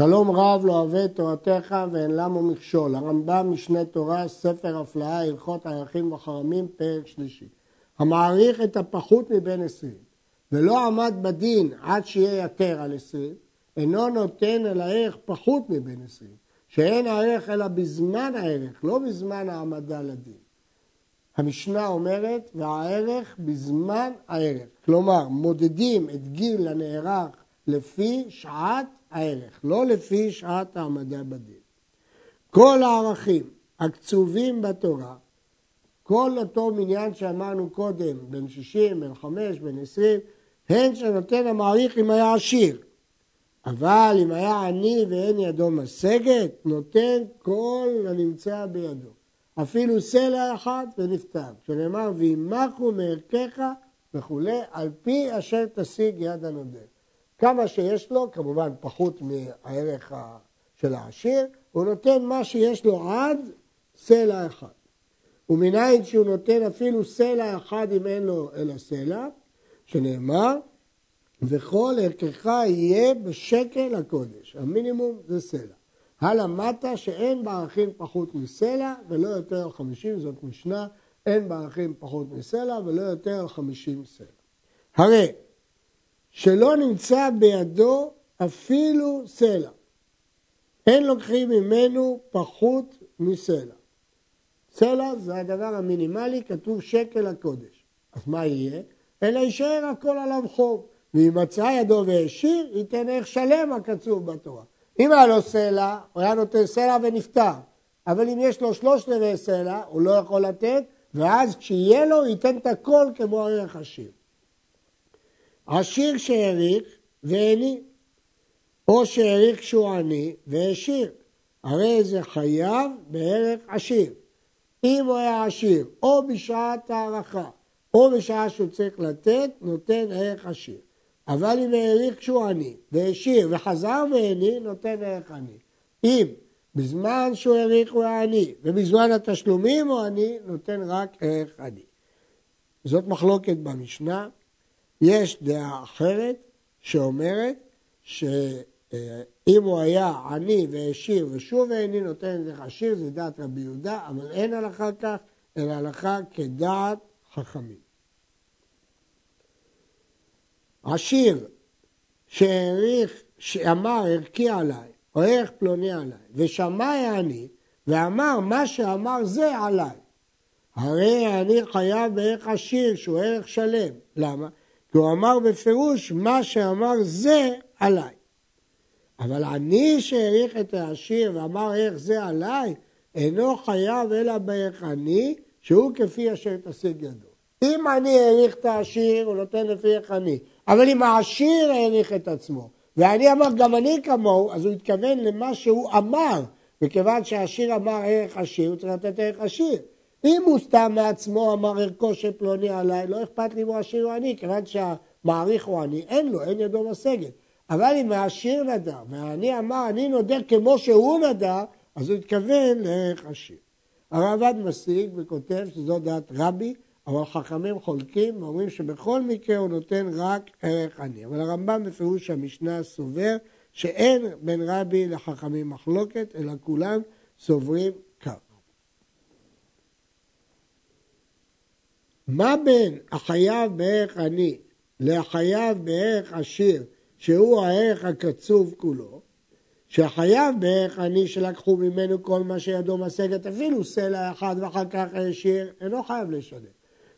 שלום רב לא אוהב את תורתך ואין למה מכשול. הרמב"ם משנה תורה, ספר הפלאה, הלכות ערכים וחרמים, פרק שלישי. המעריך את הפחות מבין עשרים, ולא עמד בדין עד שיהיה יתר על עשרים, אינו נותן אל הערך פחות מבין עשרים, שאין הערך אלא בזמן הערך, לא בזמן העמדה לדין. המשנה אומרת, והערך בזמן הערך. כלומר, מודדים את גיל הנערך לפי שעת הערך, לא לפי שעת העמדה בדין. כל הערכים הקצובים בתורה, כל אותו מניין שאמרנו קודם, בין 60, בין 5, בין 20, הן שנותן המעריך אם היה עשיר. אבל אם היה עני ואין ידו משגת, נותן כל הנמצא בידו. אפילו סלע אחד ונפטר. שנאמר, וימחו מערכך וכולי, על פי אשר תשיג יד הנודד. כמה שיש לו, כמובן פחות מהערך של העשיר, הוא נותן מה שיש לו עד סלע אחד. ומנין שהוא נותן אפילו סלע אחד אם אין לו אלא סלע, שנאמר, וכל ערכך יהיה בשקל הקודש. המינימום זה סלע. הלמטה שאין בערכים פחות מסלע ולא יותר חמישים, זאת משנה, אין בערכים פחות מסלע ולא יותר חמישים סלע. הרי שלא נמצא בידו אפילו סלע. אין לוקחים ממנו פחות מסלע. סלע זה הדבר המינימלי, כתוב שקל הקודש. אז מה יהיה? אלא יישאר הכל עליו חוב. ואם מצא ידו והשאיר, ייתן ערך שלם הקצוב בתורה. אם היה לו סלע, הוא היה נותן סלע ונפטר. אבל אם יש לו שלושת רבעי סלע, הוא לא יכול לתת, ואז כשיהיה לו, ייתן את הכל כמו ערך עשיר. עשיר שהעריך והעני, או שהעריך כשהוא עני והשאיר. הרי זה חייב בערך עשיר. אם הוא היה עשיר, או בשעת הערכה, או בשעה שהוא צריך לתת, נותן ערך עשיר. אבל אם העריך כשהוא עני, והשאיר, וחזר והעני, נותן ערך עני. אם בזמן שהוא העריך הוא היה עני, ובזמן התשלומים הוא עני, נותן רק ערך עני. זאת מחלוקת במשנה. יש דעה אחרת שאומרת שאם הוא היה עני והשאיר ושוב העני נותן את זה עשיר, זה דעת רבי יהודה, אבל אין הלכה כך, אלא הלכה כדעת חכמים. עשיר שהעריך, שאמר ערכי עליי, או ערך פלוני עליי, ושמע העני, ואמר מה שאמר זה עליי. הרי אני חייב בערך עשיר שהוא ערך שלם. למה? כי הוא אמר בפירוש מה שאמר זה עליי. אבל אני שהעריך את העשיר ואמר ערך זה עליי, אינו חייב אלא בערך אני, שהוא כפי אשר תשיג ידו. אם אני העריך את העשיר, הוא נותן לפי איך אני. אבל אם העשיר העריך את עצמו, ואני אמר גם אני כמוהו, אז הוא התכוון למה שהוא אמר. וכיוון שהעשיר אמר ערך עשיר, הוא צריך לתת ערך עשיר. אם הוא סתם מעצמו אמר ערכו של פלוני עליי, לא אכפת לי אם הוא עשיר או עני, כיוון שהמעריך הוא עני, אין לו, אין ידו משגת. אבל אם העשיר נדר, והעני אמר, אני נודר כמו שהוא נדר, אז הוא התכוון לערך עשיר. הרעב"ד משיג וכותב שזו דעת רבי, אבל חכמים חולקים ואומרים שבכל מקרה הוא נותן רק ערך עני. אבל הרמב"ם בפירוש המשנה סובר שאין בין רבי לחכמים מחלוקת, אלא כולם סוברים כך. מה בין החייב בערך עני לחייב בערך עשיר, שהוא הערך הקצוב כולו? שהחייב בערך עני שלקחו ממנו כל מה שידו משגת, אפילו סלע אחד ואחר כך עשיר, אינו חייב לשלם.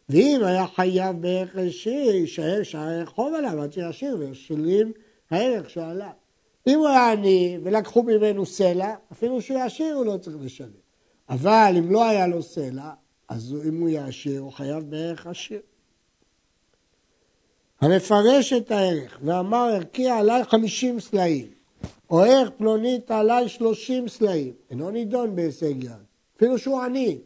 ואם היה חייב בערך עשיר, יישאר שהערך חוב עליו עד שישיר וישלים הערך שעליו. אם הוא היה עני ולקחו ממנו סלע, אפילו שהוא יעשיר הוא לא צריך לשלם. אבל אם לא היה לו סלע, אז אם הוא יעשיר הוא חייב בערך עשיר. המפרש את הערך ואמר ערכי עליי חמישים סלעים, או ערך פלונית עליי שלושים סלעים, אינו נידון בהישג יד, אפילו שהוא עני,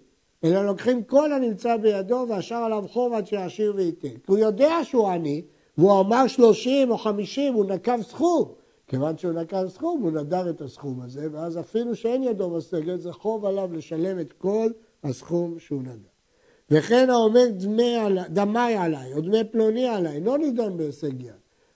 אלא לוקחים כל הנמצא בידו והשאר עליו חוב עד שיעשיר וייתן. כי הוא יודע שהוא עני, והוא אמר שלושים או חמישים, הוא נקב סכום. כיוון שהוא נקב סכום, הוא נדר את הסכום הזה, ואז אפילו שאין ידו משגת, זה חוב עליו לשלם את כל הסכום שהוא נדר. וכן האומר דמי, דמי עליי, או דמי פלוני עליי, לא נידון בהישג יד.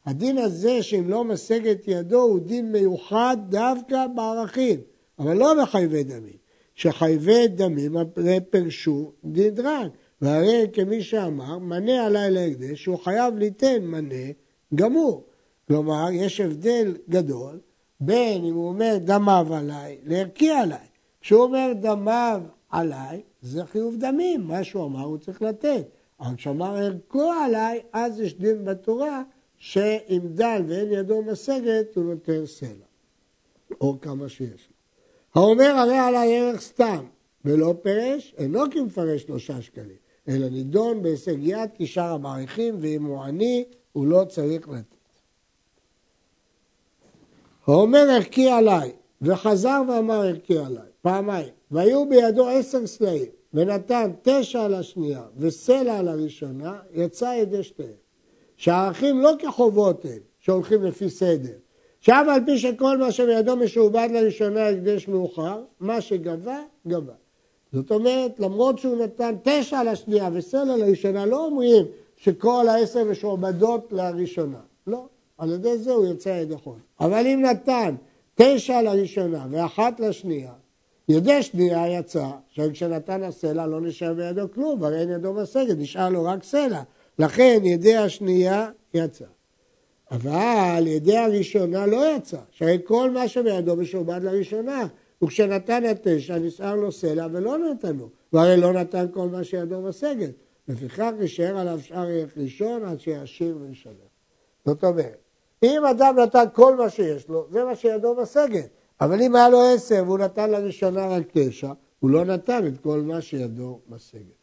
הדין הזה שאם לא משג את ידו הוא דין מיוחד דווקא בערכים, אבל לא בחייבי דמים. שחייבי דמים הרי פרשו דדרן, והרי כמי שאמר, מנה עליי להקדש, שהוא חייב ליתן מנה גמור. כלומר, יש הבדל גדול בין אם הוא אומר דמיו עליי לערכי עליי. כשהוא אומר דמיו עליי, זה חיוב דמים, מה שהוא אמר הוא צריך לתת. אבל כשאמר ערכו עליי, אז יש דין בתורה שאם דל ואין ידו משגת, הוא נותן סלע, או כמה שיש לו. האומר הרי עליי ערך סתם ולא פרש, אינו כמפרש שלושה שקלים, אלא נידון בהישג יד כשאר המעריכים, ואם הוא עני, הוא לא צריך לתת. האומר ערכי עליי, וחזר ואמר ערכי עליי, פעמיים, והיו בידו עשר סלעים, ונתן תשע על השנייה וסלע על הראשונה, יצא ידי שתיהם. שהערכים לא כחובות הם, שהולכים לפי סדר, שאף על פי שכל מה שבידו משועבד לראשונה הקדש מאוחר, מה שגבה, גבה. זאת אומרת, למרות שהוא נתן תשע לשנייה וסלע לראשונה, לא אומרים שכל העשר משועבדות לראשונה. לא, על ידי זה הוא יוצא ידי חול. אבל אם נתן תשע לראשונה ואחת לשנייה, ידי שנייה יצא, שכשנתן הסלע לא נשאר בידו כלום, הרי אין ידו משגת, נשאר לו רק סלע. לכן ידי השנייה יצא. אבל ידי הראשונה לא יצא, שהרי כל מה שבידו משועבד לראשונה, וכשנתן התשע נסער לו סלע ולא נתן לו, והרי לא נתן כל מה שידו משגת. לפיכך יישאר עליו שאר ראשון עד שיעשיר וישלם. זאת אומרת, אם אדם נתן כל מה שיש לו, זה מה שידו משגת. אבל אם היה לו עשר והוא נתן לראשונה רק תשע, הוא לא נתן את כל מה שידו משגת.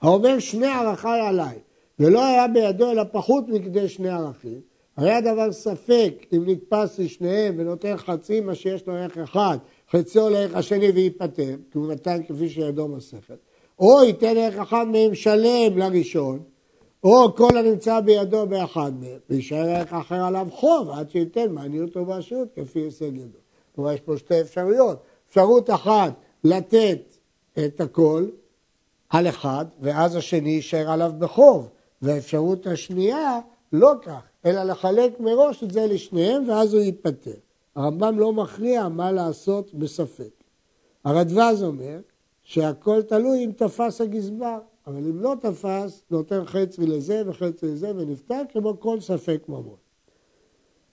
האומר שני ערכיי עליי, ולא היה בידו אלא פחות מכדי שני ערכים, הרי הדבר ספק אם נתפס לשניהם ונותן חצי מה שיש לו ערך אחד, חציו לערך השני וייפטר, כי הוא נתן כפי שידו מסכת, או ייתן ערך אחד מהם שלם לראשון, או כל הנמצא בידו באחד מהם, ויישאר ערך אחר עליו חוב עד שייתן מעניות ובעשיות כפי הישג ידו. כלומר יש פה שתי אפשרויות, אפשרות אחת לתת את הכל על אחד, ואז השני יישאר עליו בחוב. והאפשרות השנייה לא כך, אלא לחלק מראש את זה לשניהם ואז הוא ייפטר. הרמב"ם לא מכריע מה לעשות בספק. הרדווז אומר שהכל תלוי אם תפס הגזבר, אבל אם לא תפס, נותן חצי לזה וחצי לזה ונפטר כמו כל ספק ממון.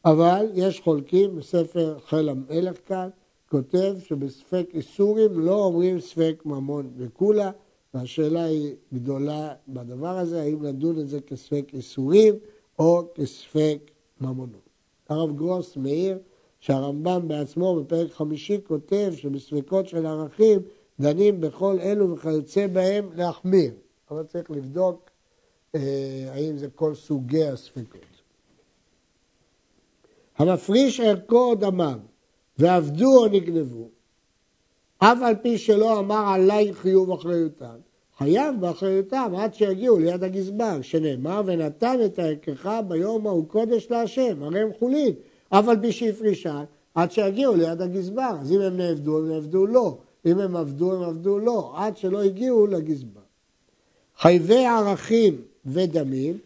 אבל יש חולקים בספר חיל המלך כאן, כותב שבספק איסורים לא אומרים ספק ממון וכולה, והשאלה היא גדולה בדבר הזה, האם לדון את זה כספק איסורים או כספק ממונות. הרב גרוס מעיר שהרמב"ם בעצמו בפרק חמישי כותב שבספקות של ערכים דנים בכל אלו וכיוצא בהם להחמיר, אבל צריך לבדוק אה, האם זה כל סוגי הספקות. המפריש ערכו או דמם ועבדו או נגנבו, אף על פי שלא אמר עליי חיוב אחריותם, חייב באחריותם עד שיגיעו ליד הגזבר, שנאמר ונתן את הערכך ביום ההוא קודש להשם, הרי הם חולין, אף על פי שהפרישה עד שיגיעו ליד הגזבר, אז אם הם נעבדו, הם נעבדו לא, אם הם עבדו, הם עבדו לא, עד שלא הגיעו לגזבר. חייבי ערכים ודמים,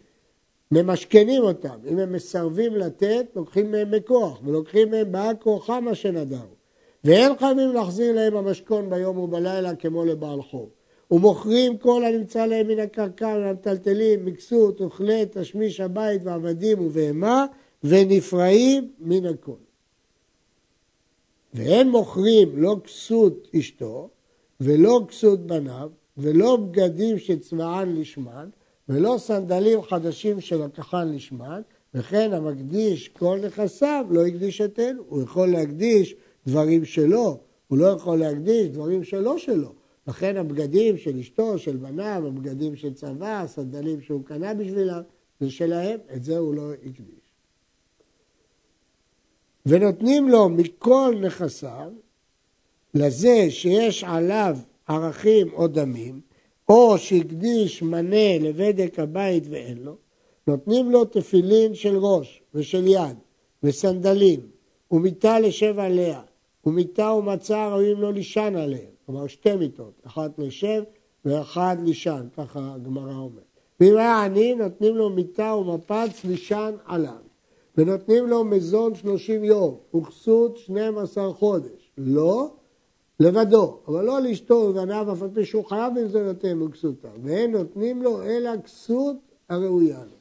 ממשכנים אותם, אם הם מסרבים לתת, לוקחים מהם בכוח, ולוקחים מהם בעל כורחם מה שנדרו. ואין חייבים להחזיר להם המשכון ביום ובלילה כמו לבעל חוב. ומוכרים כל הנמצא להם מן הקרקע והמטלטלים, מקסות, אוכלי, תשמיש הבית ועבדים ובהמה, ונפרעים מן הכל. ואין מוכרים לא כסות אשתו, ולא כסות בניו, ולא בגדים שצבען לשמן, ולא סנדלים חדשים שלקחן לשמן, וכן המקדיש כל נכסיו לא הקדיש את אלו. הוא יכול להקדיש דברים שלו, הוא לא יכול להקדיש דברים שלא שלו. לכן הבגדים של אשתו, של בניו, הבגדים של צבא, הסנדלים שהוא קנה בשבילם, זה שלהם, את זה הוא לא הקדיש. ונותנים לו מכל נכסיו, לזה שיש עליו ערכים או דמים, או שהקדיש מנה לבדק הבית ואין לו, נותנים לו תפילין של ראש ושל יד וסנדלים ומיטה לשב עליה ומיטה ומצה ראויים לו לישן עליהם. כלומר שתי מיטות, אחת לשב ואחת לישן, ככה הגמרא אומרת. ואם היה עני, נותנים לו מיטה ומפץ לישן עליו. ונותנים לו מזון שלושים יום, וכסות שנים עשר חודש. לא, לבדו, אבל לא לאשתו ובניו, אף על פי שהוא חייב במזונותיהם וכסותם. ואין נותנים לו אלא כסות הראויה לו.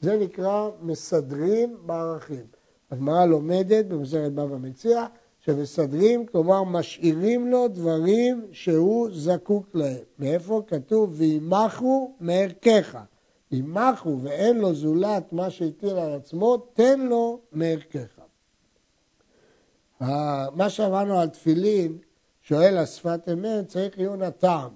זה נקרא מסדרים בערכים. הגמרא לומדת במסגרת בבא מציע, שמסדרים, כלומר משאירים לו דברים שהוא זקוק להם. מאיפה כתוב וימחו מערכך. ימחו ואין לו זולת מה שהטיל על עצמו, תן לו מערכך. מה שאמרנו על תפילין, שואל השפת אמת, צריך עיון הטעם.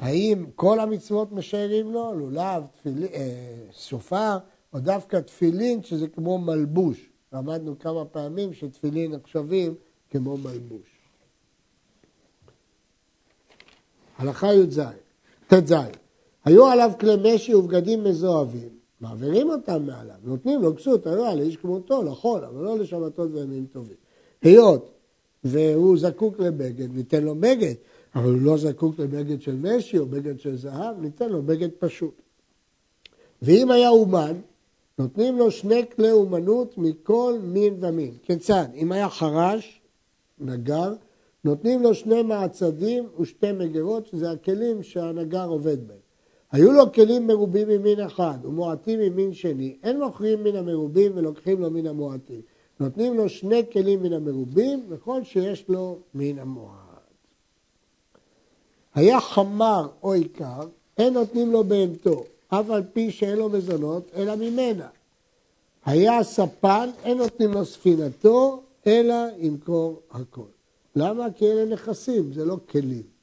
האם כל המצוות משיירים לו, לולב, תפילין, אה, שופר, או דווקא תפילין שזה כמו מלבוש. למדנו כמה פעמים שתפילין נחשבים כמו מלבוש. הלכה י"ז, ט"ז, היו עליו כלי משי ובגדים מזוהבים, מעבירים אותם מעליו, נותנים לו כסות, היה לאיש כמותו, לחול, אבל לא לשבתות וימים טובים. היות והוא זקוק לבגד, ניתן לו בגד, אבל הוא לא זקוק לבגד של משי או בגד של זהב, ניתן לו בגד פשוט. ואם היה אומן, נותנים לו שני כלי אומנות מכל מין ומין. כיצד? אם היה חרש, נגר, נותנים לו שני מעצדים ושתי מגירות, שזה הכלים שהנגר עובד בהם. היו לו כלים מרובים ממין אחד ומועטים ממין שני, אין מוכרים מן המרובים ולוקחים לו מן המועטים. נותנים לו שני כלים מן המרובים וכל שיש לו מן המועט. היה חמר או עיקר, אין נותנים לו בהמתו, אף על פי שאין לו מזונות, אלא ממנה. היה ספן, אין נותנים לו ספינתו, אלא ימכור הכל. למה? כי אלה נכסים, זה לא כלים.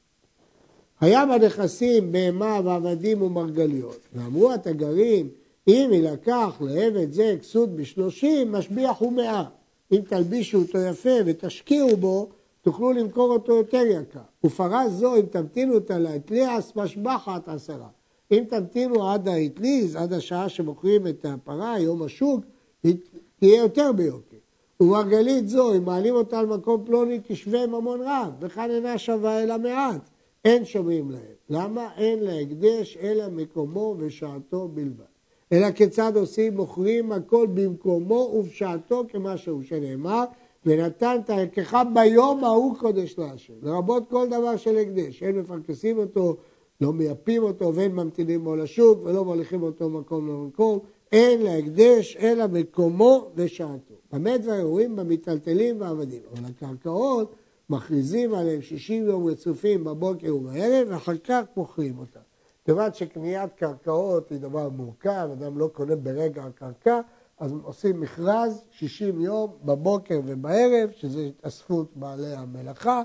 היה בנכסים בהמה ועבדים ומרגליות, ואמרו התגרים, אם יילקח לעבד זה כסות בשלושים, משביח הוא מאה. אם תלבישו אותו יפה ותשקיעו בו, תוכלו למכור אותו יותר יקר. ופרה זו, אם תמתינו אותה לאטליאס, משבחת עשרה. אם תמתינו עד האטליז, עד השעה שמוכרים את הפרה, יום השוק, היא תהיה יותר ביוקר. ומרגלית זו, אם מעלים אותה על מקום פלוני, תשווה ממון רב, וכאן אינה שווה אלא מעט. אין שומעים להם. למה? אין להקדש אלא מקומו ושעתו בלבד. אלא כיצד עושים? מוכרים הכל במקומו ובשעתו כמשהו שנאמר, ונתנת ערכך ביום ההוא קודש להשם. לרבות כל דבר של הקדש. אין מפרקסים אותו, לא מייפים אותו, ואין ממתינים בו לשוק, ולא מוליכים אותו מקום למקום. אין להקדש אלא מקומו ושעתו. במה דברים רואים במיטלטלים ועבדים. אבל הקרקעות מכריזים עליהם 60 יום רצופים בבוקר ובערב, ואחר כך מוכרים אותם. כיוון שקניית קרקעות היא דבר מורכב, אדם לא קונה ברגע הקרקע, אז עושים מכרז 60 יום בבוקר ובערב, שזה התאספות בעלי המלאכה,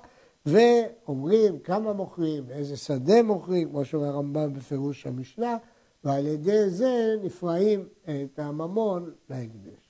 ואומרים כמה מוכרים, ואיזה שדה מוכרים, כמו שאומר הרמב"ם בפירוש המשנה, ועל ידי זה נפרעים את הממון להקדש.